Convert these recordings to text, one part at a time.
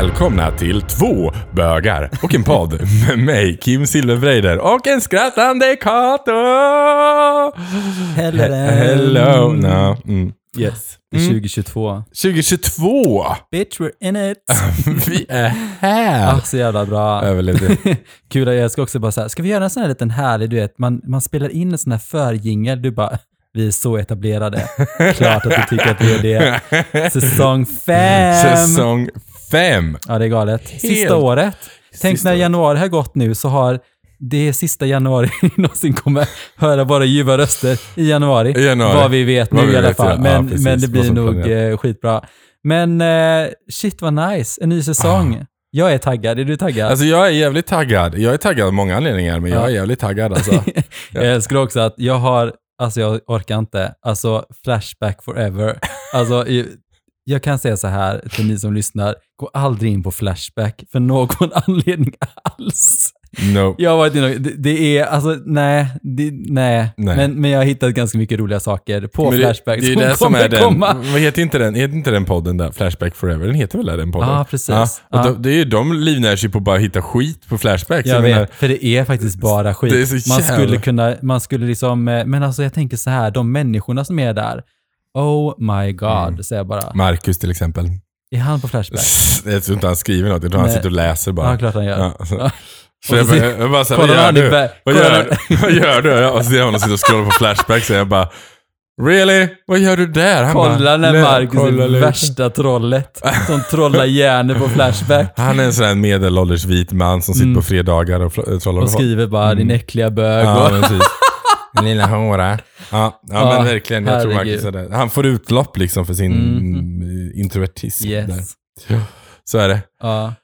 välkomna till två bögar och en podd med mig, Kim Silverbreider och en skrattande Kato! Hello. Hello! No. Mm. Yes, Mm. 2022. 2022! Bitch, we're in it. Vi är här! Ah, så jävla bra. Överlevde. Kul, att jag ska också bara säga, ska vi göra en sån här liten härlig, du vet, man, man spelar in en sån här förjingel, du bara, vi är så etablerade. Klart att du tycker att vi är det. Säsong fem! Säsong fem. Ja, det är galet. Sista Helt- året. Tänk Sista när januari har gått nu så har det sista januari vi någonsin kommer höra våra ljuva röster i januari. I januari. Vad vi vet Vad nu vi i alla fall. ja. Men, men det blir nog planeras. eh, skitbra. Men eh, shit vad nice, en ny säsong. Jag är taggad, är du taggad? Ah. Alltså jag är jävligt taggad. Jag är taggad av många anledningar, men jag Ja. är jävligt taggad alltså. jag älskar också att jag har, alltså jag orkar inte, alltså Flashback forever. Alltså jag kan säga så här till ni som lyssnar, gå aldrig in på Flashback för någon anledning alls. No. Jag har varit inne det, det är, alltså nej, det, nej. Nej. Men, men jag har hittat ganska mycket roliga saker på det, Flashback det är som det som är den. komma. Vad heter inte den, heter inte den podden där, Flashback Forever? Den heter väl det, den podden? Ja, precis. Ja, och Ja. de, det är ju, de livnär sig på att bara hitta skit på Flashback. Jag vet, för det är faktiskt bara skit. Det man skulle kunna, man skulle liksom, eh, men alltså jag tänker så här, de människorna som är där, oh my god, Mm. säger jag bara. Marcus till exempel. Är han på Flashback? Jag tror inte han skriver något, jag tror han sitter och läser bara. Ja, klart han gör. Ja, så. Jag bara, jag bara såhär, vad gör du? Vad gör, vad gör du? Och så ser jag honom sitta och scrolla på Flashback, så jag bara Really? Vad gör du där? Han Kolla bara, när "Nej, Marcus kolla är lite." värsta trollet som trollar hjärnor på Flashback. Han är en sån här medelålders vit man som sitter Mm. på fredagar och trollar Och skriver bara din äckliga bög. Mm. Ja, och. Den lilla hora. Ja, ja, men verkligen. Jag tror. Marcus är det. Han får utlopp liksom för sin mm. introvertism. Där. yes. Så är det. Ja.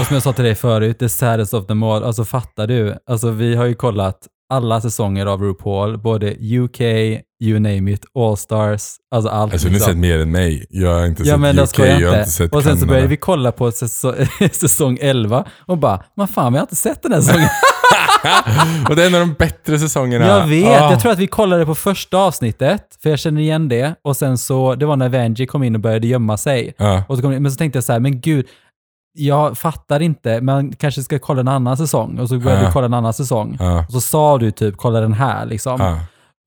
Och som jag sa till dig förut, the saddest of them all. Alltså fattar du? Alltså vi har ju kollat alla säsonger av RuPaul, både UK, you name it, All Stars, alltså allt. Alltså, ni har liksom. sett mer än mig. Jag har inte Ja sett men jag UK, skojar jag har inte. inte sett och sen så Kanada. började vi kolla på säsong, säsong 11 och bara, vad fan vi har inte sett den här säsongen. och det är en av de bättre säsongerna. jag vet, Ah. jag tror att vi kollade på första avsnittet, för jag känner igen det. Och sen så, det var när Vanjie kom in och började gömma sig. Ja. Och så kom, men så tänkte jag så här, men gud, jag fattar inte, man kanske ska kolla en annan säsong. Och så började Ja. vi kolla en annan säsong. Ja. Och så sa du typ, kolla den här liksom.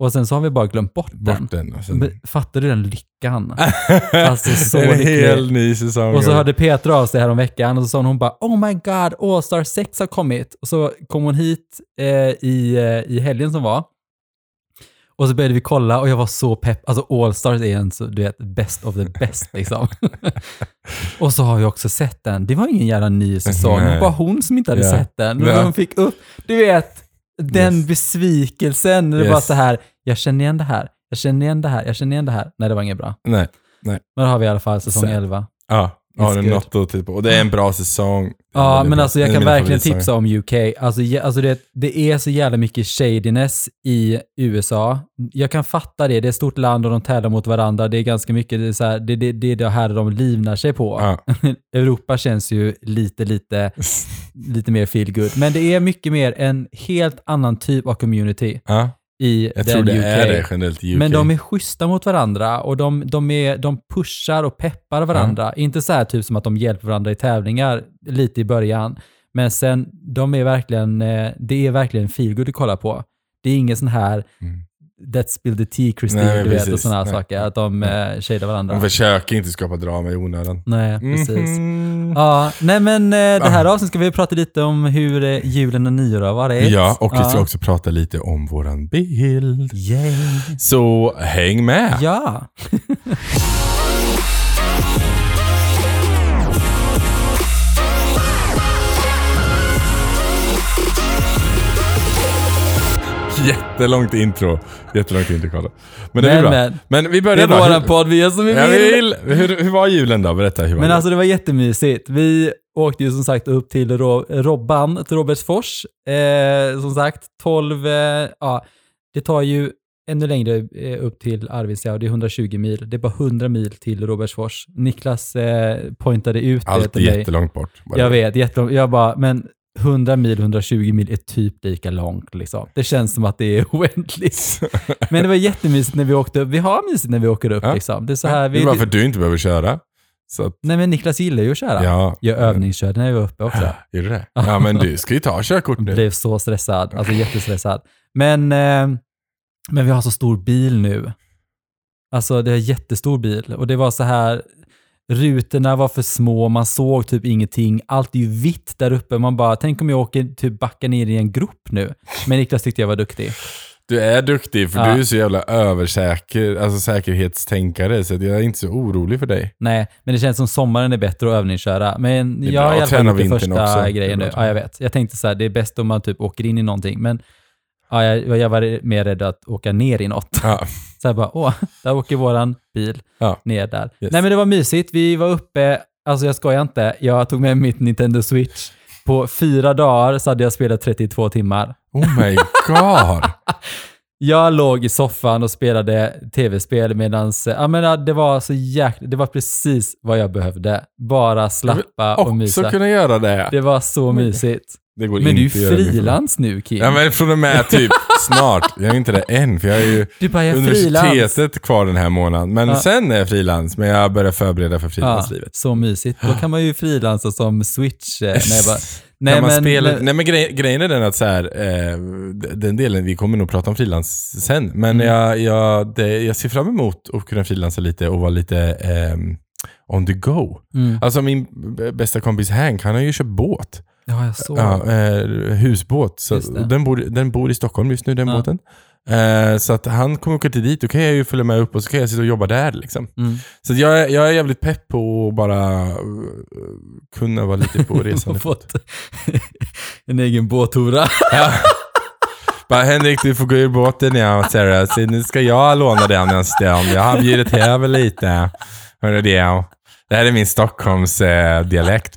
Och sen så har vi bara glömt bort, den. Bort den. Och sen... Men Fattar du den lyckan? Alltså, så en lycklig. hel ny säsong. Och så hörde Petra av sig här om veckan och så sa hon, hon bara Oh my god, All Star 6 har kommit. Och så kom hon hit eh, i, eh, i helgen som var. Och så började vi kolla och jag var så pepp. Alltså All Stars är en så, du vet, best of the best liksom. och så har vi också sett den. Det var ingen jävla ny säsong. Det var bara hon som inte hade Ja. sett den. Ja. hon fick upp, du vet, den Yes. besvikelsen. Det Yes. var så här, jag känner igen det här, jag känner igen det här, jag känner igen det här. Nej, det var inget bra. Nej. Men då har vi i alla fall säsong Sen. 11. Ja. Har It's du good. något att titta på? Och det är en bra säsong. Ja, men alltså jag kan verkligen tipsa om UK. Alltså, ge- alltså det, det är så jävla mycket shadiness i USA. Jag kan fatta det, det är ett stort land och de tävlar mot varandra. Det är ganska mycket, det är, så här, det, det, det är det här de livnar sig på. Ja. Europa känns ju lite, lite, lite mer feel good. Men det är mycket mer en helt annan typ av community Ja. I Jag den tror det UK. är det generellt i UK. Men de är schyssta mot varandra och de, de, är, de pushar och peppar varandra. Inte så här typ som att de hjälper varandra i tävlingar lite i början. Men sen, de är verkligen, eh, det är verkligen feelgood att kolla på. Det är ingen sån här Mm. Let's spill the tea Christine, du vet, och sådana saker. Att de eh, shadar varandra. De försöker inte skapa drama i onödan. Nej, precis. Mhm. Ja, nej men eh, det här avsnittet ska vi prata lite om hur eh, julen och nyår har varit. Ja, och vi ska också prata lite om våran bild. Yay. Så häng med! Ja. Jättelångt intro. Jättelångt intro, Carlo. Men det Men, bra. men. Men vi Det börjar är då. våran podd, vi gör som vi vill. vill. Hur, hur var julen då? Berätta. Hur var Men det? alltså det var jättemysigt. Vi åkte ju som sagt upp till Ro- Robban, till Robertsfors. Eh, som sagt, 12, eh, ja, det tar ju ännu längre eh, upp till Arvidsjaur, det är 120 mil. Det är bara 100 mil till Robertsfors. Niklas eh, pointade ut det Allt är till mig. jättelångt bort. var det. Jag vet, jättelångt. Jag bara, men 100 mil, 120 mil är typ lika långt liksom. Det känns som att det är oändligt. Men det var jättemysigt när vi åkte upp. Vi har mysigt när vi åker upp Ja. liksom. Det är så här, det vi, är bara för att du inte behöver köra. Att, Nej men Niklas gillar ju att köra. ja. Jag övningskörde när jag var uppe också. Är det det? Ja, men du ska ju ta körkort nu. Blev så stressad, alltså jättestressad. Men, eh, men vi har så stor bil nu. Alltså det är en jättestor bil och det var så här, rutorna var för små, man såg typ ingenting. Allt är ju vitt där uppe. Man bara, tänk om jag åker typ backa ner i en grop nu. Men Niklas tyckte jag var duktig. Du är duktig för Ja. du är så jävla översäker, alltså säkerhetstänkare, så jag är inte så orolig för dig. Nej, men det känns som sommaren är bättre att övningsköra. Men jag har i alla fall gjort första också. Grejen nu. Ja, jag vet. Jag tänkte så här, det är bäst om man typ åker in i någonting. Men ja, jag, jag var mer rädd att åka ner i något. Ja. Så jag bara, åh, där åker våran bil Ja. ner där. Yes. Nej men det var mysigt. Vi var uppe, alltså jag skojar inte, jag tog med mitt Nintendo Switch. På fyra dagar så hade jag spelat 32 timmar. Oh my god. Jag låg i soffan och spelade tv-spel medan, ja men det var så jäkla, det var precis vad jag behövde. Bara slappa och Också mysa. kunna göra det. Det var så mysigt. Det går Men du är frilans nu Kim. Ja men från och med typ snart. Jag är inte det än, för jag är ju du bara, jag är frilans. universitetet kvar den här månaden. Men Ja. sen är jag frilans, men jag börjar förbereda för Ja, frilanslivet. så mysigt. Då kan man ju frilansa som Switch. eh, jag bara, nej, kan man men, spela, nej men grej, grejen är den att så här, eh, den delen, vi kommer nog prata om frilans sen, men Mm. jag, jag, det, jag ser fram emot att kunna frilansa lite och vara lite ehm, on the go. Mm. Alltså min bästa kompis Hank, han har ju köpt båt. Ja, jag såg. Ja, eh, husbåt. Så den, bor, den bor i Stockholm just nu, den Ja. båten. Eh, så att han kommer åka till dit, då kan jag ju följa med upp och så kan jag sitta och jobba där. Liksom. Mm. Så jag, jag är jävligt pepp på att bara uh, kunna vara lite på resande fot. en egen båthora. Ja. Bara Henrik, du får gå ur båten ja, Sarah. Så nu ska jag låna den en stund. Jag har bjudit över lite. Hörru det. Det här är min Stockholms eh,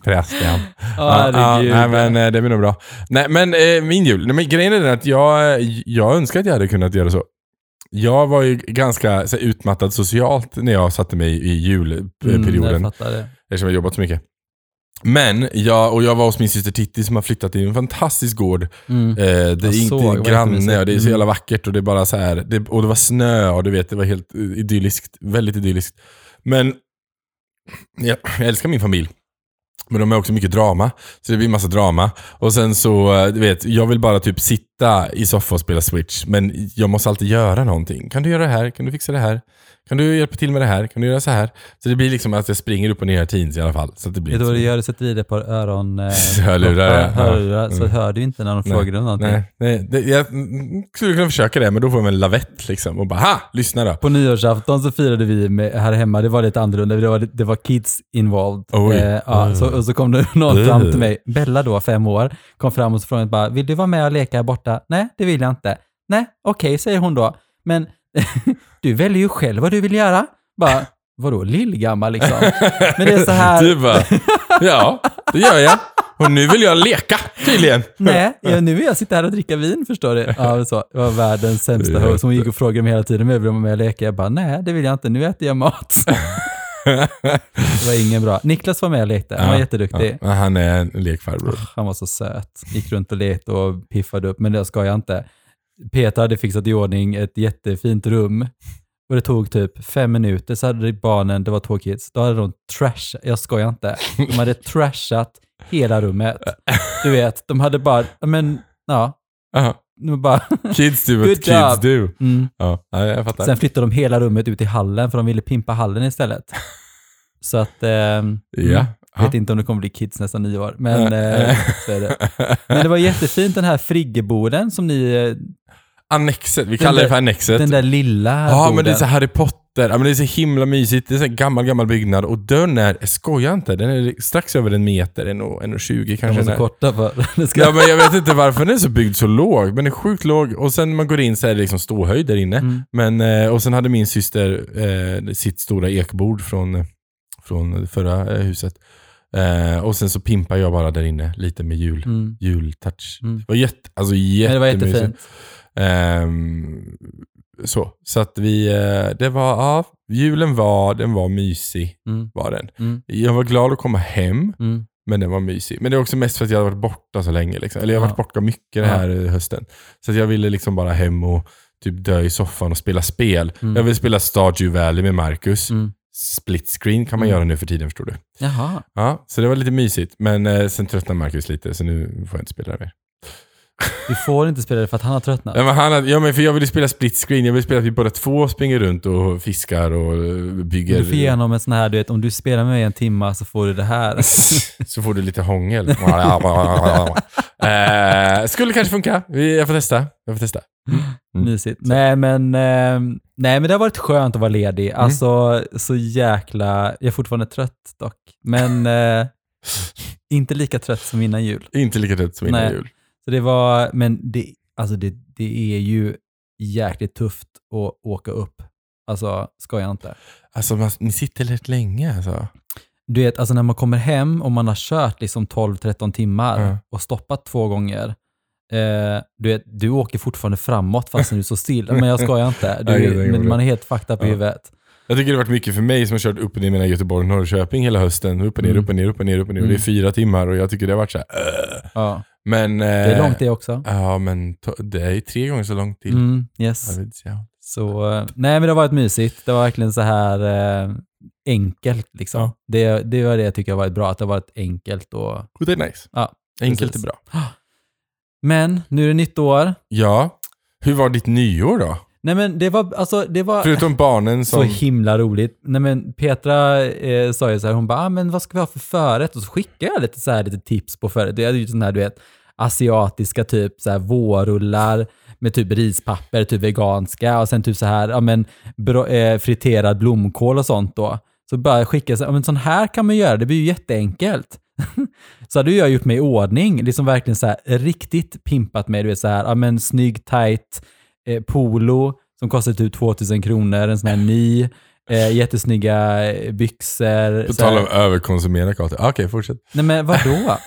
förresten. Ja, herregud. nej, men eh, det blir nog bra. Nej, men eh, min jul. Nej, men grejen är den att jag, jag önskar att jag hade kunnat göra så. Jag var ju ganska så utmattad socialt när jag satte mig i julperioden. Mm, jag. Eftersom jag jobbat så mycket. Men, jag, och jag var hos min syster Titti som har flyttat till en fantastisk gård. Mm. Eh, det är inte granne och det är så Mm. jävla vackert och det är bara så här. Det, och det var snö och du vet, det var helt idylliskt. Väldigt idylliskt. Men jag, jag älskar min familj. Men de är också mycket drama. Så det blir massa drama. Och sen så, eh, du vet, jag vill bara typ sitta i soffan och spela Switch. Men jag måste alltid göra någonting. Kan du göra det här? Kan du fixa det här? Kan du hjälpa till med det här? Kan du göra så här? Så det blir liksom att jag springer upp och ner i teens i alla fall. Så det blir Vet du vad du gör? Du sätter i dig ett par öron... Eh, Hörlurar, ja. hörlurar, så Mm. hör du inte när de frågar om någonting. Nej, nej det, jag mm, skulle kunna försöka det, men då får man en lavett liksom. Och bara, ha! Lyssna då. På nyårsafton så firade vi med, här hemma, det var lite annorlunda, det var, det var kids involved. Oj. Eh, ja, Mm. så, och så kom det någon fram till mig, Bella då, fem år, kom fram och så frågade bara, vill du vara med och leka här borta? Nej, det vill jag inte. Nej, okej, säger hon då. Men du väljer ju själv vad du vill göra. Bara, vadå lillgammal liksom? Men det är så här... Du bara, ja, det gör jag. Och nu vill jag leka, tydligen. Nej, ja, nu vill jag sitta här och dricka vin, förstår du. Ja, så. Det var världens sämsta host. Hon gick och frågade mig hela tiden om jag ville vara med och leka. Jag bara, nej, det vill jag inte. Nu äter jag mat. Det var ingen bra. Niklas var med och lekte. Han var jätteduktig. Ja, han är en lekfarbror. Han var så söt. Gick runt och lekte och piffade upp, men det ska jag inte. Peter hade fixat i ordning ett jättefint rum. Och det tog typ fem minuter så hade barnen, det var två kids, då hade de trashat, jag skojar inte, de hade trashat hela rummet. Du vet, de hade bara, men ja, de var bara, kids do what kids do. mm. Ja, ja, jag fattar. Sen flyttade de hela rummet ut i hallen för de ville pimpa hallen istället. Så att, ehm, ja. jag vet inte om det kommer bli kids nästa nio år, men Eh, eh, är det. Men det var jättefint den här friggeboden som ni, eh, Annexet, vi Den kallar det där- för annexet. den där lilla Ja, borden. men det är så Harry Potter. Ja, men det är så himla mysigt. Det är så här gammal, gammal byggnad. Och dörren är, jag skojar inte, den är strax över en meter, en och, en och 20 De kanske. var så den är. korta för det ska... Ja, men jag vet inte varför den är så byggd så låg, men den är sjukt låg. Och sen när man går in så är det liksom ståhöjd där inne. Mm. Men, eh, och sen hade min syster eh, sitt stora ekbord från, från förra eh, huset. Eh, och sen så pimpar jag bara där inne, lite med jul, Mm. jultouch. Mm. Det var jätte, alltså Men det var jättemysigt. jättefint. Ehm, så, så att vi, eh, det var, ja, julen var, den var mysig, Mm. var den. Mm. Jag var glad att komma hem, Mm. men den var mysig. Men det är också mest för att jag har varit borta så länge. Liksom. Eller jag har Ja. varit borta mycket den här eh, hösten. Så att jag ville liksom bara hem och typ dö i soffan och spela spel. Mm. Jag vill spela Stardew Valley med Marcus. Mm. split screen kan man Mm. göra nu för tiden förstår du. Jaha. Ja, så det var lite mysigt. Men eh, sen tröttnade Marcus lite så nu får jag inte spela det mer. Du får inte spela det för att han har tröttnat. Ja, men han, hade- ja, men för jag ville spela split screen. Jag vill spela att vi båda två springer runt och fiskar och eh, bygger. Du får igenom en sån här, du vet, om du spelar med mig en timma så får du det här. så får du lite hångel. eh, skulle kanske funka. Vi- Jag får testa. Jag får testa. Mm. Mysigt. Nej men, eh, nej men det har varit skönt att vara ledig. Mm. Alltså så jäkla, jag är fortfarande trött dock. Men eh, inte lika trött som innan jul. Inte lika trött som innan Nej. jul. Så det var, men det, alltså det, det är ju jäkligt tufft att åka upp. Alltså, ska jag inte. Alltså, man, ni sitter rätt länge alltså. Du vet, alltså när man kommer hem och man har kört liksom 12-13 timmar Ja. och stoppat två gånger. Eh, du, vet, du åker fortfarande framåt fast du står still. Men jag skojar inte. Du, Nej, men man är helt fucked up i Ja. huvudet. Jag tycker det har varit mycket för mig som har kört upp och ner mellan Göteborg och Norrköping hela hösten. Upp och ner, Mm. upp och ner, upp och ner, upp och ner. Och det är Mm. fyra timmar och jag tycker det har varit så här. "Ugh." Ja. Men... Det är långt det också. Ja, men det är tre gånger så långt till. Mm, yes. Så, eh, nej men det har varit mysigt. Det var verkligen så här eh, enkelt liksom. Ja. Det, det var det jag tycker har varit bra, att det har varit enkelt. Och det är nice. Ja, Enkelt precis. är bra. Men nu är det nytt år. Ja. Hur var ditt nyår då? Nej men det var, alltså det var... Förutom barnen Så som... himla roligt. Nej men Petra eh, sa ju så här, hon bara, ah, men vad ska vi ha för förrätt? Och så skickade jag lite, så här, lite tips på förrätt. Jag hade ju sån här, du vet, asiatiska typ så här vårrullar med typ rispapper, typ veganska och sen typ så här, ja men bro, eh, friterad blomkål och sånt då. Så bara skicka, så ja, men sån här kan man göra, det blir ju jätteenkelt. så hade jag gjort mig i ordning, liksom verkligen så här riktigt pimpat mig, du vet så här, ja men snygg, tight eh, polo som kostar typ 2000 kronor, en sån här ny, eh, jättesnygga eh, byxor. På tal om överkonsumera Kate. Ah, Okej, fortsätt. Nej men vadå?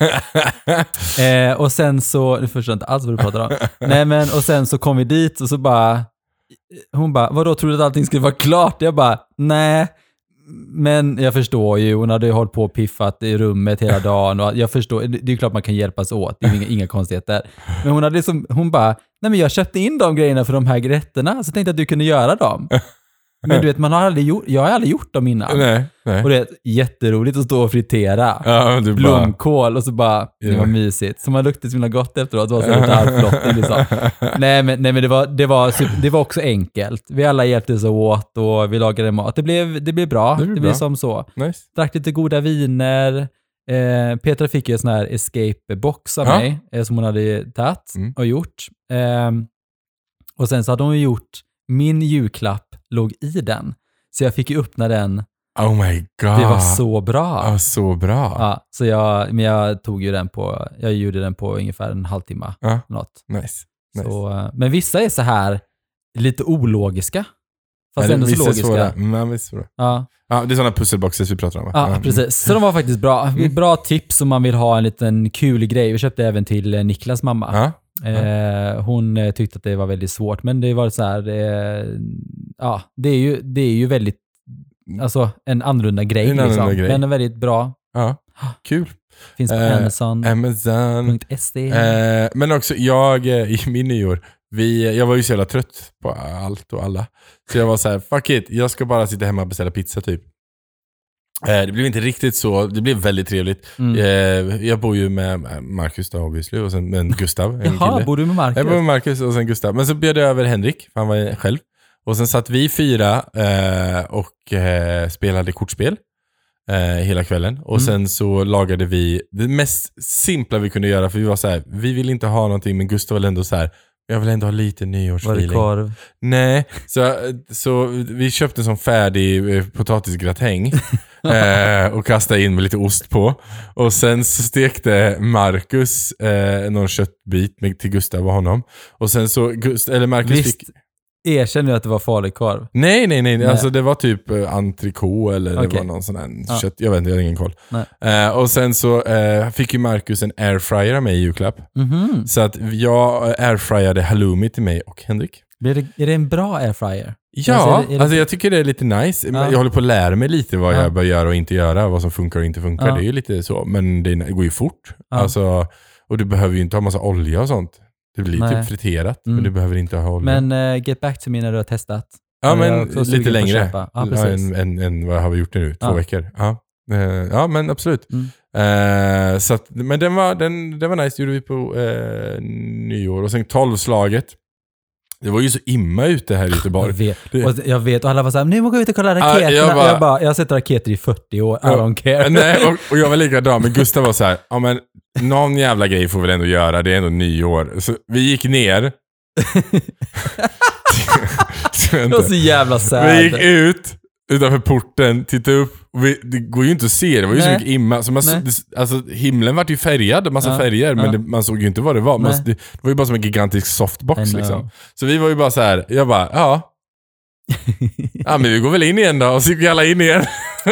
eh, och sen så, nu förstår jag inte alls vad du pratar om. Nej men och sen så kom vi dit och så bara, hon bara, vadå tror du att allting skulle vara klart? Jag bara, nej. Men jag förstår ju, hon hade ju hållit på och piffat i rummet hela dagen och jag förstår, det är klart man kan hjälpas åt, det är inga, inga konstigheter. Men hon hade liksom, hon bara, nej men jag köpte in de grejerna för de här rätterna, så tänkte jag att du kunde göra dem. Men du vet, man har aldrig gjort, jag har aldrig gjort dem innan. nej, nej. Och det är jätteroligt att stå och fritera Ja, du bara... blomkål och så bara, det var mysigt. Så man luktade så himla gott efteråt, det var så lite halvflottig liksom. Nej men, nej, men det, var, det, var, det var också enkelt. Vi alla hjälptes åt och vi lagade mat. Det blev, det blev bra, Det det blev blev, bra. som så. Nice. Drack lite goda viner. Eh, Petra fick ju en sån här escape-box av Ja. mig, eh, som hon hade tagit Mm. och gjort. Ehm, och sen så hade hon gjort, min julklapp låg i den. Så jag fick ju öppna den. Oh my god. Det var så bra. Ja, så bra. Ja, så jag, men jag tog ju den på, jag gjorde den på ungefär en halvtimme. Ja. Något. Nice. nice. Så, men vissa är så här lite ologiska. Fast Eller ändå så vissa är logiska. svåra. Mm, visst svåra. Ja, Ja, det är sådana pusselboxes vi pratar om va? ja, precis. Så de var faktiskt bra. Mm. Bra tips om man vill ha en liten kul grej. Vi köpte även till Niklas mamma. Ja. Eh, hon eh, tyckte att det var väldigt svårt, men det var så här, eh, ja, det är ju, det är ju väldigt, alltså en annorlunda grej. En annorlunda liksom. grej. Men en väldigt bra. ja. Kul. Finns på Eh, Amazon.se. Amazon. Eh, men också jag, eh, i min nyår, vi, jag var ju så jävla trött på allt och alla. Så jag var så här: fuck it, jag ska bara sitta hemma och beställa pizza typ. Eh, det blev inte riktigt så, det blev väldigt trevligt. Mm. Eh, jag bor ju med Marcus då obviously, och sen med Gustav, en Jaha, kille. bor du med Marcus? Jag bor med Marcus och sen Gustav. Men så bjöd jag över Henrik, för han var själv. Och sen satt vi fyra eh, och eh, spelade kortspel eh, hela kvällen. Och Mm. sen så lagade vi det mest simpla vi kunde göra, för vi var så här, vi vill inte ha någonting, men Gustav var ändå så här, jag vill ändå ha lite Var det nyårsfeeling. korv? Nej, så, så vi köpte en sån färdig eh, potatisgratäng eh, och kastade in med lite ost på. Och sen så stekte Marcus eh, någon köttbit med, till Gustav och honom. Och sen så, Gust, eller Marcus Visst, fick... erkänn nu att det var falukorv. Nej, nej, nej, Nej. Alltså det var typ eh, entrecote eller det Okej. var någon sån här Ja. kött. Jag vet inte, jag har ingen koll. Nej. Eh, och sen så eh, fick ju Marcus en airfryer av mig i julklapp. Mhm. Så att jag eh, airfryade halloumi till mig och Henrik. Blir det, är det en bra airfryer? Ja, Alltså, alltså, är det- är det- jag tycker det är lite nice. Ja. Jag håller på att lära mig lite vad Ja. jag bör göra och inte göra, vad som funkar och inte funkar. Ja. Det är ju lite så, men det går ju fort. Ja. Alltså, och du behöver ju inte ha massa olja och sånt. Det blir Nej. typ friterat, Mm. men du behöver inte ha olja. Men eh, get back to me när du har testat. Ja, Men jag lite längre. Ja, Ja, än, än, än vad har vi gjort nu? Två Ja. veckor. Ja. Eh, ja, men absolut. Mm. Eh, så att, men den var, den, den var nice, det gjorde vi på eh, nyår. Och sen tolvslaget. Det var ju så imma ute här i Jag Göteborg. vet. Det- Och jag vet, och alla var såhär, nu må gå ut och kolla raketerna. jag jag, bara- bara, jag har sett raketer i 40 år, I don't care. Nej, och, och jag var likadan, men Gustav var så här, ja men någon jävla grej får vi väl ändå göra, det är ändå nyår. Så vi gick ner. Så Det var så jävla sad. Vi gick ut utanför porten, tittade upp. Vi, det går ju inte att se, det var ju så Nej. mycket imma. Så man, så, alltså, himlen vart ju färgad, massa Ja, färger, men ja. det, man såg ju inte vad det var. Man, det, det var ju bara som en gigantisk softbox liksom. Så vi var ju bara så här, jag bara, ja. Ja men vi går väl in igen då, och så gick vi alla in igen.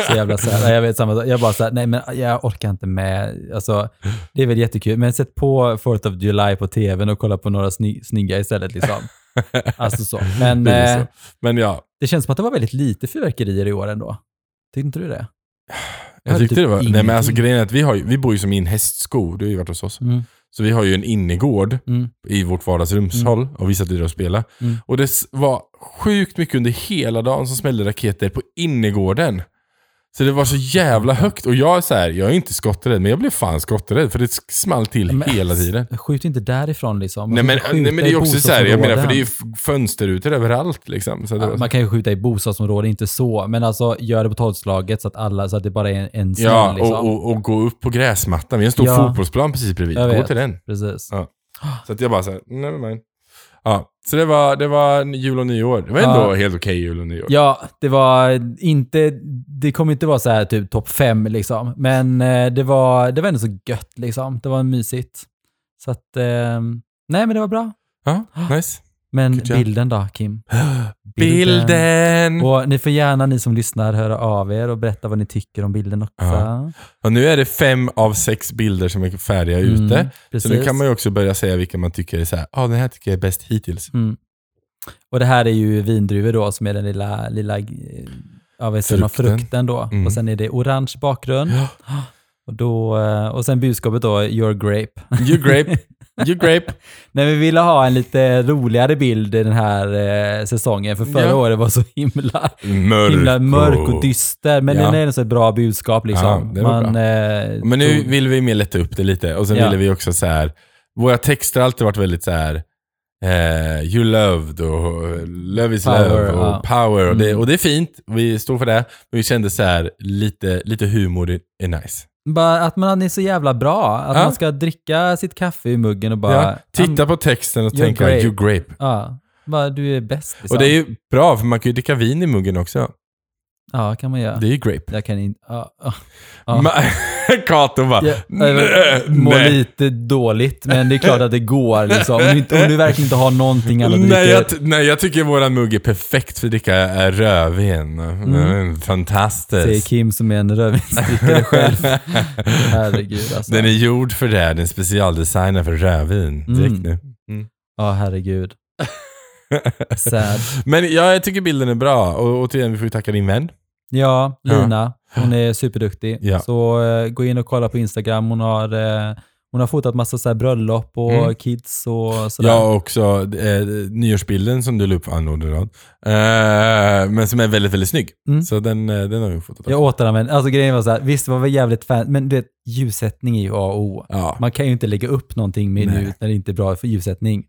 Så jävla sad. Ja, Jag vet samma sak. Jag bara såhär, nej men jag orkar inte med. Alltså, det är väl jättekul. Men sätt på 4th of July på tvn och kolla på några sny snygga istället liksom. Alltså så. Men Det är eh, så. Men ja, det känns som att det var väldigt lite fyrverkerier i år ändå. Tyckte inte du det? jag hade tyckte typ det var... Nej men alltså ingenting. grejen är att vi, har vi bor ju som i en hästsko, du har ju varit hos oss. Mm. Så vi har ju en innergård Mm. i vårt vardagsrumshåll och vi satt där och spelade. Mm. Och det var sjukt mycket under hela dagen som smällde raketer på innergården. Så det var så jävla högt. Och jag är så här, jag är inte skotträdd, men jag blev fan skotträdd för det small till Men- hela tiden. Skjut inte därifrån liksom. Nej men, Skjuta nej men det är också så här, jag menar för det är ju fönsterrutor överallt liksom. Så Ja, var, man kan ju skjuta i bostadsområden, inte så. Men alltså gör det på tolvslaget så att alla, så att det bara är en, en smäll ja, liksom. och, och, och gå upp på gräsmattan. Vi har en stor Ja. fotbollsplan precis bredvid. Gå till den. Precis. Ja. Så att jag bara såhär, never mind. Ja, så det var, det var jul och nyår. Det var Ja. ändå helt okej jul och nyår. Ja, det var inte, det kommer inte vara så här typ topp fem liksom. Men eh, det var, det var ändå så gött liksom. Det var mysigt. Så att, eh, nej men det var bra. Ja, nice. Men bilden då, Kim? Bilden! Och ni får gärna, ni som lyssnar, höra av er och berätta vad ni tycker om bilden också. Ja. Och nu är det fem av sex bilder som är färdiga ute. Mm, precis. Så nu kan man ju också börja säga vilka man tycker är såhär, ja ah, den här tycker jag är bäst hittills. Mm. Och det här är ju vindruvor då, som är den lilla, lilla ja, vad Frukten. frukten då. Mm. Och sen är det orange bakgrund. Ja. Och, då, eh, och sen budskapet då, your grape. You grape, you grape. Nej, vi ville ha en lite roligare bild i den här eh, säsongen, för förra Ja. året var så himla, Mörk, himla mörk och dyster. Men Ja. den är så ett bra budskap liksom. Ja, det Man, bra. eh, Men nu tog- vill vi mer lätta upp det lite. Och sen Ja. ville vi också så här. våra texter har alltid varit väldigt så här. Eh, you loved och love is Power, love och ja. power. Och, det, Mm. och det är fint, vi står för det. Men vi kände så här, lite, lite humor är nice. Bara att man är så jävla bra. Att Ja. man ska dricka sitt kaffe i muggen och bara... ja, titta på texten och you're tänka grape. you grape. Ja, bara du är bäst. Liksom. Och det är ju bra, för man kan ju dricka vin i muggen också. Ja, kan man göra. Det är ju grape. Jag kan inte... Ja, ja. Ja. Kato bara, jag mår lite dåligt, men det är klart att det går. Liksom. Om, du inte, om du verkligen inte har någonting annat att Nej jag, nej, jag tycker våran mugg är perfekt för att dricka eh, rödvin. Mm. Fantastiskt. Säger Kim som är en rödvinsdrickare själv. Herregud alltså. Den är gjord för det, den är specialdesignad för rödvin. Direkt Mm. nu. Ja, herregud. Sad. Men ja, jag tycker bilden är bra. Och återigen, vi får ju tacka din vän. Ja, Lina. Hon är superduktig. Ja. Så eh, gå in och kolla på Instagram. Hon har, eh, hon har fotat massa så bröllop och Mm. kids och sådär. Ja, också eh, nyårsbilden som du la upp, anordnade då. Eh, men som är väldigt, väldigt snygg. Mm. Så den, eh, den har vi fotat. Jag återanvänder, alltså grejen var så här, visst det var väl jävligt fan, men du vet, ljussättning är ju A och O. Ja. Man kan ju inte lägga upp någonting med nu när det inte är bra för ljussättning.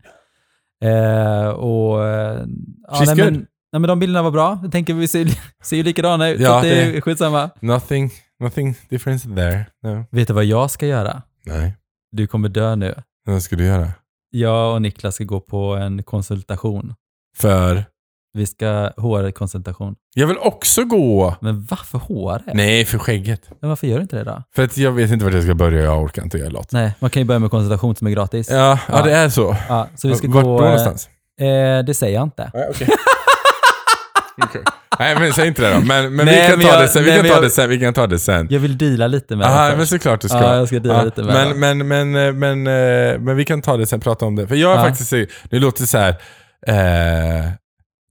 Eh, och... Eh, ja, She's nej, good. men, nej, men de bilderna var bra. Jag tänker vi ser, ser ju likadana ut, Ja, så det är skitsamma. Nothing, nothing difference there. No. Vet du vad jag ska göra? Nej. Du kommer dö nu. Vad ska du göra? Jag och Niklas ska gå på en konsultation. För? Vi ska HR-konsultation. Jag vill också gå. Men varför HR? Nej, för skägget. Men varför gör du inte det då? För att jag vet inte vart jag ska börja, jag orkar inte göra låt. Nej, man kan ju börja med konsultation som är gratis. Ja, ja, Ja. det är så. Ja, så vi ska Vart gå... då någonstans? Eh, det säger jag inte. Nej, okej. Okej. Nej, men säg inte det då. Men, men Nej, vi kan men ta jag- det sen. Vi nej, kan men ta jag- det sen. Vi kan ta det sen. Jag vill deala lite med Aha, det men såklart du ska. Ja, jag ska deala lite med men, det. men, men, eh, men, eh, men vi kan ta det sen, prata om det. För jag är Ja. faktiskt, det låter så här. Eh,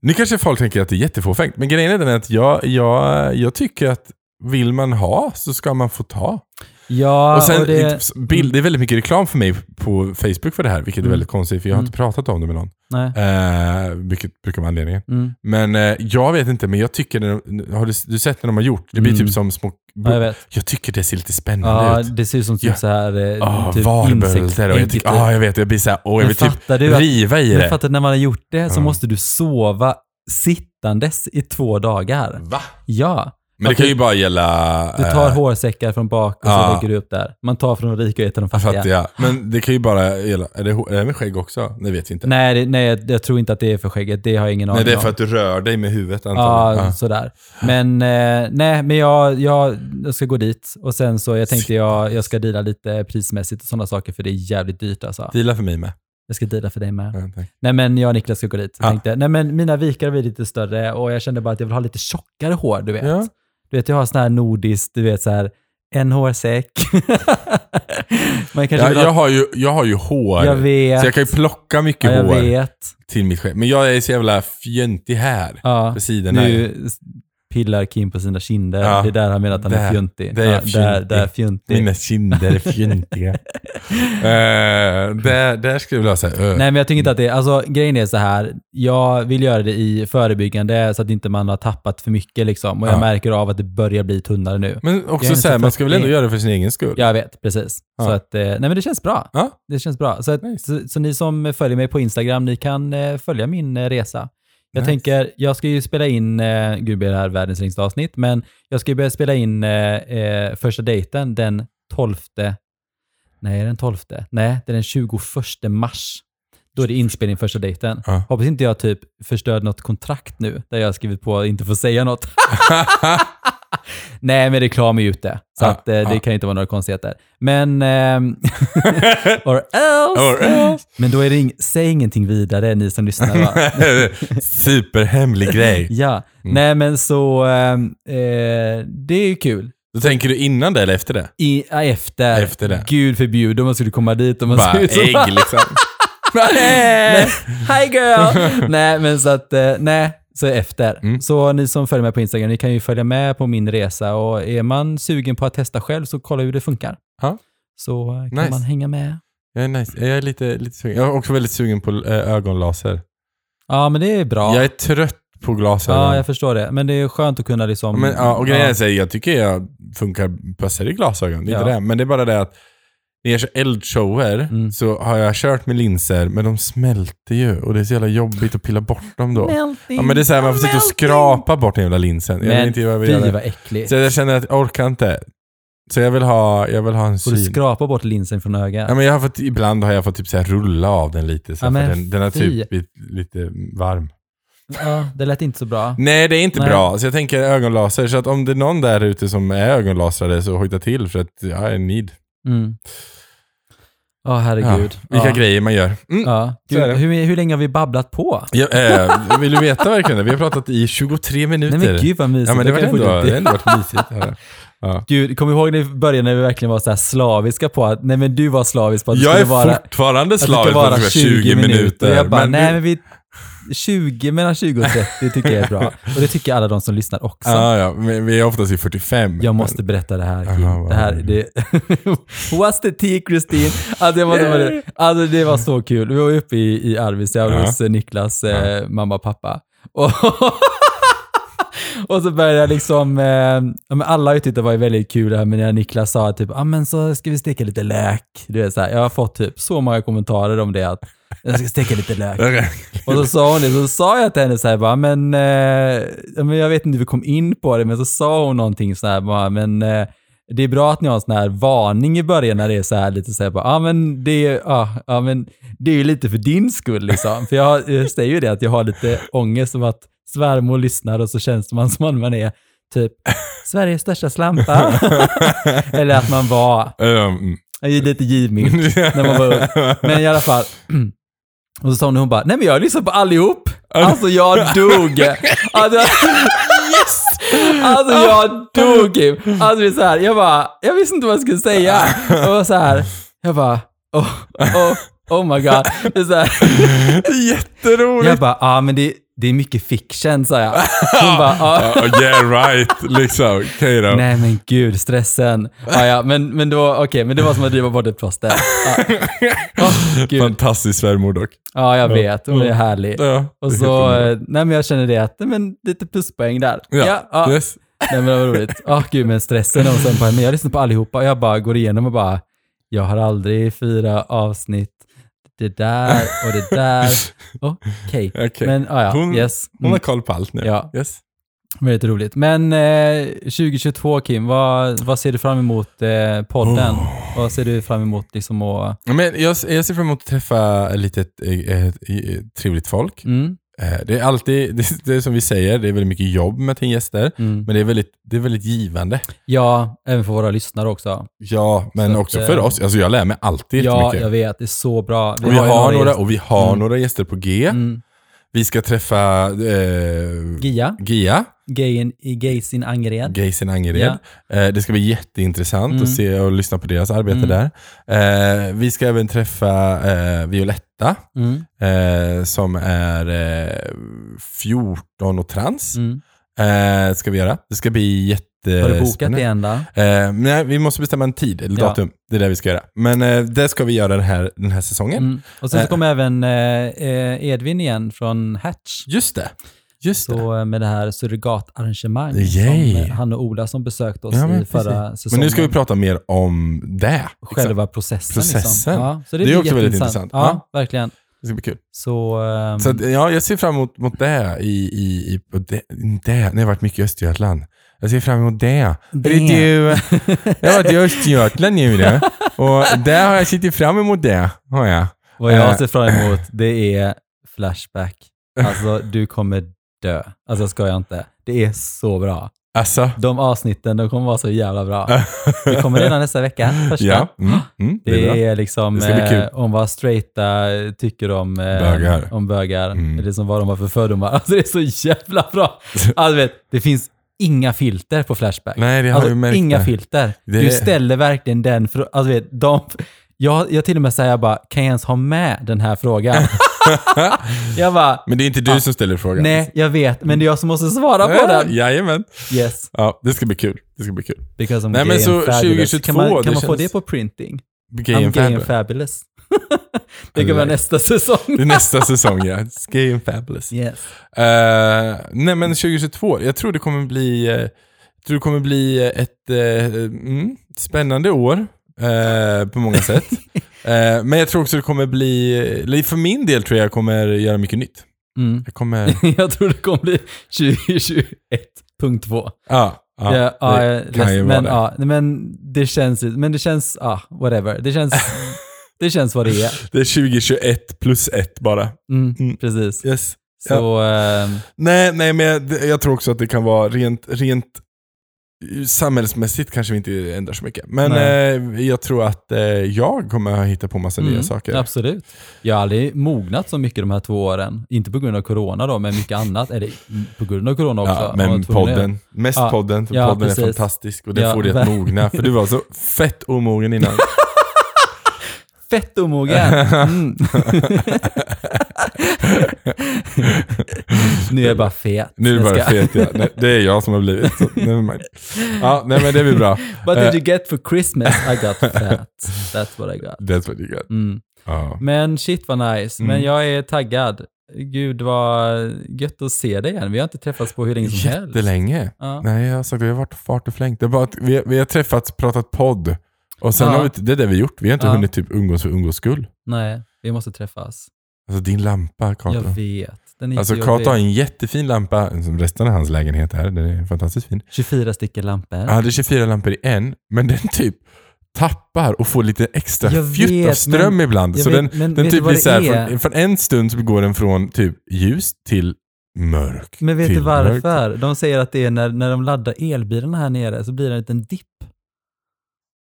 nu kanske folk tänker att det är jättefåfängt, men grejen är den att jag, jag, jag tycker att vill man ha så ska man få ta. Ja, och sen, och det... bild, det är väldigt mycket reklam för mig på Facebook för det här, vilket är Mm. väldigt konstigt för jag har Mm. inte pratat om det med någon. Nej. Eh, vilket brukar vara anledningen. Mm. Men eh, jag vet inte, men jag tycker, de, har du, du sett när de har gjort? Det blir Mm. typ som små... Ja, jag vet. Jag tycker det ser lite spännande Ja, ut. det ser ut som typ Ja. så här... eh, Ah, typ varbölder jag tycker, ah, jag vet, jag blir såhär, åh jag Men vill typ du att- riva i Men det. fattar när man har gjort det så måste du sova sittandes i två dagar. Va? Ja. Men det kan ju bara gälla... Du tar eh, hårsäckar från bak och så lägger du upp där. Man tar från de rika och ger till de fattiga. fattiga. Men det kan ju bara gälla... Är det, är det med skägg också? Det vet vi inte. Nej, det, nej jag, jag tror inte att det är för skägget. Det har jag ingen aning Nej, det är om. för att du rör dig med huvudet antagligen. Ja. sådär. Men eh, nej, men jag, jag, jag ska gå dit och sen så jag tänkte jag, jag ska deala lite prismässigt och sådana saker för det är jävligt dyrt alltså. Deala för mig med. Jag ska deala för dig med. Ja. Nej men jag och Niklas ska gå dit. Jag Ja. tänkte, nej men mina vikar blir lite större och jag kände bara att jag vill ha lite tjockare hår, du vet. Ja. Du vet, jag har sån här nordiskt, du vet så här, en hårsäck. Man kanske Ja, vill ha, jag, har ju, jag har ju hår. jag vet. Så jag kan ju plocka mycket ja, jag hår vet. till mitt skägg. Men jag är så jävla fjöntig här. Ja. På sidorna. Nu pillar Kim på sina kinder. Ja. Det är där han menar att han är Där- fjuntig. där är ja, där, fjuntig. där fjuntig. Mina kinder är fjöntiga. uh, där, där skulle jag vilja säga uh. Nej men jag tycker inte att det, alltså grejen är så här. jag vill göra det i förebyggande så att inte man har tappat för mycket liksom. Och jag Ja. märker av att det börjar bli tunnare nu. Men är också så här, man ska väl ändå 40. göra det för sin egen skull? Jag vet, precis. Så att, eh, nej men det känns bra. Det känns bra. Så, att, Nice. så, så ni som följer mig på Instagram, ni kan eh, följa min eh, resa. Jag Nice. tänker, jag ska ju spela in, eh, gud blir det här världens längsta avsnitt, men jag ska ju börja spela in eh, eh, första dejten den 12, nej den 12, nej det är den 21 mars. Då är det inspelning första dejten. Ja. Hoppas inte jag typ förstörde något kontrakt nu, där jag har skrivit på att inte få säga något. Nej, men reklam är ju ute. Så Ja, att, eh, det ja. kan inte vara några konstigheter. Men... ehm, or else. Or else. Men då är det ing, säg ingenting vidare, ni som lyssnar. Va? Superhemlig grej. ja. Mm. Nej, men så... ehm, eh, det är ju kul. Då tänker du innan det eller efter det? I, efter. Efter det. Gud förbjude om man skulle komma dit och man Bara ut ägg liksom. hi girl! nej, men så att, eh, nej, så efter. Mm. Så ni som följer mig på Instagram, ni kan ju följa med på min resa och är man sugen på att testa själv så kolla hur det funkar. Ja. Så eh, kan Nice. man hänga med. Jag är, nice. jag är lite, lite sugen. Jag är också väldigt sugen på eh, ögonlaser. Ja, men det är bra. Jag är trött på glasögon. Ja, jag förstår det. Men det är skönt att kunna liksom... Men, ja, och grejen ja. är här, jag tycker jag funkar, passar i glasögon. Det är Ja. det. Men det är bara det att när jag kör eldshower Mm. så har jag kört med linser, men de smälter ju. Och det är så jävla jobbigt att pilla bort dem då. Melting, Ja, men det är så här, man får sitta och skrapa bort den jävla linsen. Jag Men inte jag vill fy vad äckligt. Så jag känner att jag orkar inte. Så jag vill ha, jag vill ha en Får du syn. skrapa bort linsen från ögat? Ja, men jag har fått, ibland har jag fått typ så här rulla av den lite. Så Ja, för men den, den har typ blivit lite varm. Ja, det lät inte så bra. Nej, det är inte Nej. bra. Så jag tänker ögonlaser. Så att om det är någon där ute som är ögonlasrade så hojta till för att jag är need. Mm. Ja, herregud. Vilka ja. grejer man gör. Mm. Ja. Är Gud, hur, hur länge har vi babblat på? Ja, eh, vill du veta verkligen det? Vi har pratat i 23 minuter. Nej men gud vad mysigt. ja, men det, var jag ändå, det ändå varit mysigt. Ja. Gud, du ihåg när vi började när vi verkligen var så slaviska på att, nej men du var slavisk på att det Jag skulle är vara, fortfarande att det ska slavisk på att det ska vara 20 minuter. Och jag bara, men nej du- men vi, 20, mellan 20 och 30 tycker jag är bra. Och det tycker alla de som lyssnar också. Ja, ja, vi är oftast i 45. Jag måste berätta det här Kim. Aha, det här, är det... What's the tea Kristin? Alltså, jag måste bara... alltså det var så kul. Vi var uppe i, i Arvidsjaur Ja. hos eh, Niklas eh, mamma och pappa. Och, och så började jag liksom, eh, alla har ju tyckt det var väldigt kul det här med när Niklas sa typ, ah, men så ska vi steka lite lök. Du vet så här, jag har fått typ så många kommentarer om det att jag ska steka lite lök. Och så sa hon det, så sa jag till henne så här bara, men, eh, men jag vet inte hur vi kom in på det, men så sa hon någonting så här bara, men eh, det är bra att ni har en sån här varning i början när det är så här lite så här bara, ja men det är, ja, ja men det är ju lite för din skull liksom. För jag, jag säger ju det att jag har lite ångest om att svärmor lyssnar och så känns man som man är typ Sveriges största slampa. Eller att man var, Um, jag är lite givmild när man var ung. Men i alla fall. Och så sa hon, hon bara, nej men jag lyssnar på allihop. Alltså jag dog. Alltså, yes! Alltså jag dog Kim. Alltså det är så här, jag bara, jag visste inte vad jag skulle säga. Jag var så här, jag bara, oh, oh, oh my god. Det är så här. Jätteroligt. Jag bara, ja ah, men det, det är mycket fiction, sa jag. Hon bara, ja. Ja, yeah right, liksom. Okej då. Nej men gud, stressen. Ja, ja, men, men, då, okej, men det var som att driva bort ett plåster. Åh, gud. Fantastisk svärmor dock. ja, jag vet. Hon är härlig. Ja, Och det är så, nej men jag känner det att, men lite pluspoäng där. Ja, ja. Yes. Nej men det var roligt. Åh gud, men stressen och sen på, men jag lyssnar på allihopa och jag bara går igenom och bara, jag har aldrig fyra avsnitt, det där och det där. Okej. Okej. Men ja, ja, Hon- yes. Hon har Mm, koll på allt nu. Ja. Yes. väldigt roligt. Men eh, 2022 Kim, vad, vad ser du fram emot eh, podden? Oh. Vad ser du fram emot liksom att... Men jag, jag ser fram emot att träffa lite eh, eh, trevligt folk. Mm, Det är alltid, det, det är som vi säger, det är väldigt mycket jobb med till gäster. mm. Men det är väldigt, det är väldigt givande. Ja, även för våra lyssnare också. Ja, men Så att, också eh, för oss. Alltså jag lär mig alltid Ja, jättemycket. jag vet. Det är så bra. och vi har, några, gäster. och vi har Mm. några gäster på G. Mm. Vi ska träffa eh, Gia, Gia, gayen i Gays in Angered. Gaysen Angered. Eh, det ska bli jätteintressant Mm. att se och lyssna på deras arbete Mm. där. Eh, vi ska även träffa eh, Violetta, Mm. eh, som är eh, 14 och trans. Eh, ska vi göra. Det ska bli jättespännande. Har du bokat det än då? Eh, nej, vi måste bestämma en tid, eller Ja. datum. Det är det vi ska göra. Men eh, det ska vi göra den här, den här säsongen. Mm. Och sen så Eh. kommer även eh, eh, Edvin igen från Hatch. Just det. Just det. Så eh, med det här surrogatarrangemang Yay. som han och Ola som besökte oss Ja, i förra precis. säsongen. Men nu ska vi prata mer om det. liksom. Själva processen. Processen. Liksom. Ja, så det, Det är också väldigt intressant. Ja, verkligen. Det ska bli kul. Så, ehm, Så att, ja, jag ser fram emot, mot det i, i, i det, det. Det har varit mycket i Östergötland. Jag ser fram emot det. Det. Du, jag har varit i Östergötland nu. Och där har jag sett fram emot det. Har jag. vad jag eh. ser fram emot, det är Flashback. Alltså, du kommer dö. Alltså, ska jag inte. Det är så bra. Alltså. De avsnitten, de kommer vara så jävla bra. Det kommer redan nästa vecka, första. Ja, mm, mm, det är Det bra. är liksom eh, om vad straighta tycker om, eh, Bögar. om bögar. Mm. Eller som vad de har för fördomar. Alltså det är så jävla bra. Alltså, vet, det finns inga filter på Flashback. Nej, det har alltså, jag märkt. inga det. filter. Det- Du ställer verkligen den, alltså vet, de, jag, jag till och med säger bara, kan jag ens ha med den här frågan? jag bara, Men det är inte du Ah. som ställer frågan. nej, jag vet, men det är jag som måste svara på Ja, den. Jajamän. Yes, Ja, det ska bli kul. Det ska bli kul. because I'm Nej, men så and fabulous. 2022, Kan man, kan man få känns- det på printing? Gay I'm and gay and fabulous. det kan vara nästa säsong. Det är nästa säsong ja. It's Gay and fabulous. Yes. Eh, nej men 2022, jag tror det kommer bli, eh, jag tror det kommer bli ett eh, mm, spännande år eh, på många sätt. Eh, men jag tror också det kommer bli, för min del tror jag jag kommer göra mycket nytt. Mm. Jag kommer, jag tror det kommer bli 2021.2. ja, ja, Ja, ja, det jag- kan ju vara men, det. ja, men det känns, men det känns, ah, whatever. Det känns, det känns vad det är. Det är 2021 plus ett bara. Mm, Mm. Precis. Yes. Så, ehm, Nej, nej men jag, jag tror också att det kan vara rent, rent samhällsmässigt kanske vi inte ändrar så mycket. Men eh, jag tror att eh, jag kommer att hitta på massa nya mm, saker. Absolut. Jag har aldrig mognat så mycket de här två åren. Inte på grund av corona då, men mycket annat. Eller på grund av corona också. Ja, men podden, mest Ja, podden, för ja, podden precis. är fantastisk och det Ja, får dig att mogna. För du var så fett omogen innan. Fett omogen. Mm. nu är jag bara fet. Nu är du bara fet ja. Nej, det är jag som har blivit. Så. Ja, nej men det blir bra. What Eh. did you get for Christmas? I got fat. That's what I got. That's what you got. Mm. Ja. Men shit vad nice. Men Mm. jag är taggad. Gud vad gött att se dig igen. Vi har inte träffats på hur länge som helst. Jättelänge. Ja. Nej, jag har sagt. Vi har varit fart och flängt. Det är bara att vi, vi har träffats, pratat podd. Och sen Ja. har vi, det är det vi har gjort. Vi har inte Ja. hunnit typ umgås för umgås skull. Nej, vi måste träffas. Alltså din lampa, Jag Kato. vet. Den är Alltså så Kato har en jättefin lampa, som resten av hans lägenhet är. Den är fantastiskt fin. 24 stycken lampor. Han hade 24 lampor i en, men den typ tappar och får lite extra Jag fjutt av vet, ström men- ibland. jag Så vet, den, men den typ blir det så här, är? från, från en stund så går den från typ ljus till mörk. Men vet du mörk. varför? De säger att det är när, när de laddar elbilarna här nere så blir det en liten dipp.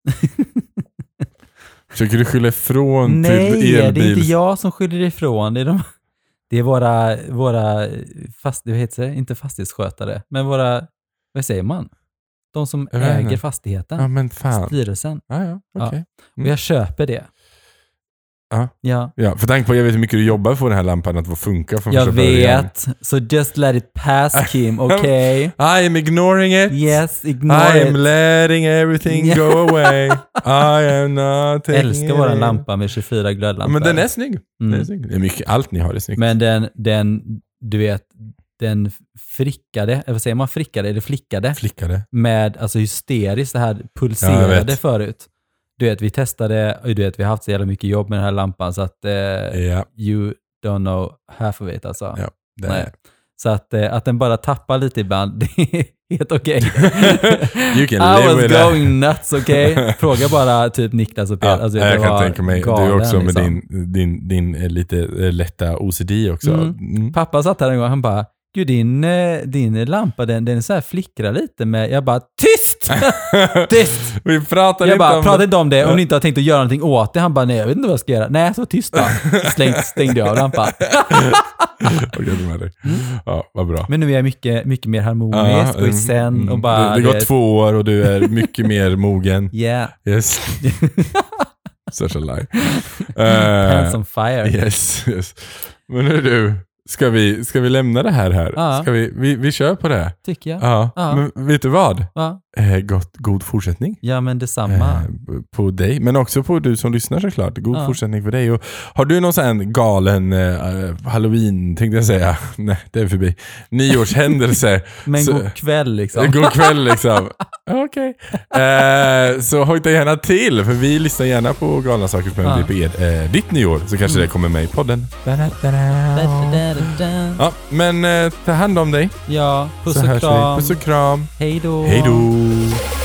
Försöker du skylla ifrån Nej, till det är inte jag som skyller ifrån. Det är, de, det är våra, våra fast, vad heter det? inte fastighetsskötare, men våra, vad säger man? De som äger fastigheten. Ja men fan. Styrelsen. Ja, ja, okej. Och jag köper det. Ja. Ja. Ja, för tanke på jag vet hur mycket du jobbar för den här lampan att funka från Jag vet. Så just let it pass Kim, okej? I am ignoring it. Yes, ignore I am it. letting everything Ja. go away. I am not taking Älskar våran lampa med 24 Ja, glödlampor. men den är snygg. Den är Mm. snygg. Det är mycket, allt ni har är snyggt. Men den, den, du vet, den frickade, eller vad säger man, frickade eller flickade Flickade. med, alltså hysteriskt, det här Ja, pulserade vet. förut. Du vet, vi testade, och du vet, vi har haft så jävla mycket jobb med den här lampan så att eh, Ja, you don't know half of it alltså. Ja. det Nej. är. Så att, eh, att den bara tappar lite ibland, det är helt okej. Can I was going nuts, okej? Fråga bara typ Niklas och Peter. Ja, alltså, jag kan tänka mig. galen, du också med liksom. din, din, din eh, lite eh, lätta OCD också. Mm. Mm. Pappa satt här en gång han bara, gud din, eh, din lampa den, den så här flickrar lite med, jag bara, tyst! tyst! Vi pratar Jag bara, om prata inte om det om ni inte har tänkt att göra någonting åt det. Han bara, nej jag vet inte vad jag ska göra. Nej, så tyst då. Släng, stängde jag av lampan. Okej, med dig. Ja, vad bra. Men nu är jag mycket, mycket mer harmonisk och i mm, sen mm. och bara... Det, det gått två år och du är mycket mer mogen. Yeah, Yes. Such a lie. Eh, pants on fire. yes, yes. Men nu du, ska vi, ska vi lämna det här här? Ja. Ska vi, vi, vi kör på det. Tycker jag. Ja. Ja. Men vet du vad? Va? Eh, gott, god fortsättning. Ja, men detsamma. Eh, på dig, men också på du som lyssnar såklart. God Ja. fortsättning för dig. Och har du någon sån galen eh, halloween, tänkte jag säga. Nej, det är förbi. Nyårshändelse. Men så- god kväll liksom. God kväll liksom. Okej. Eh, så hojta gärna till, för vi lyssnar gärna på galna saker som händer Ja. på eh, ditt nyår. Så kanske det kommer med i podden. Ja, men eh, ta hand om dig. Ja, puss och kram. Puss och kram. Hej då. Hej då. you.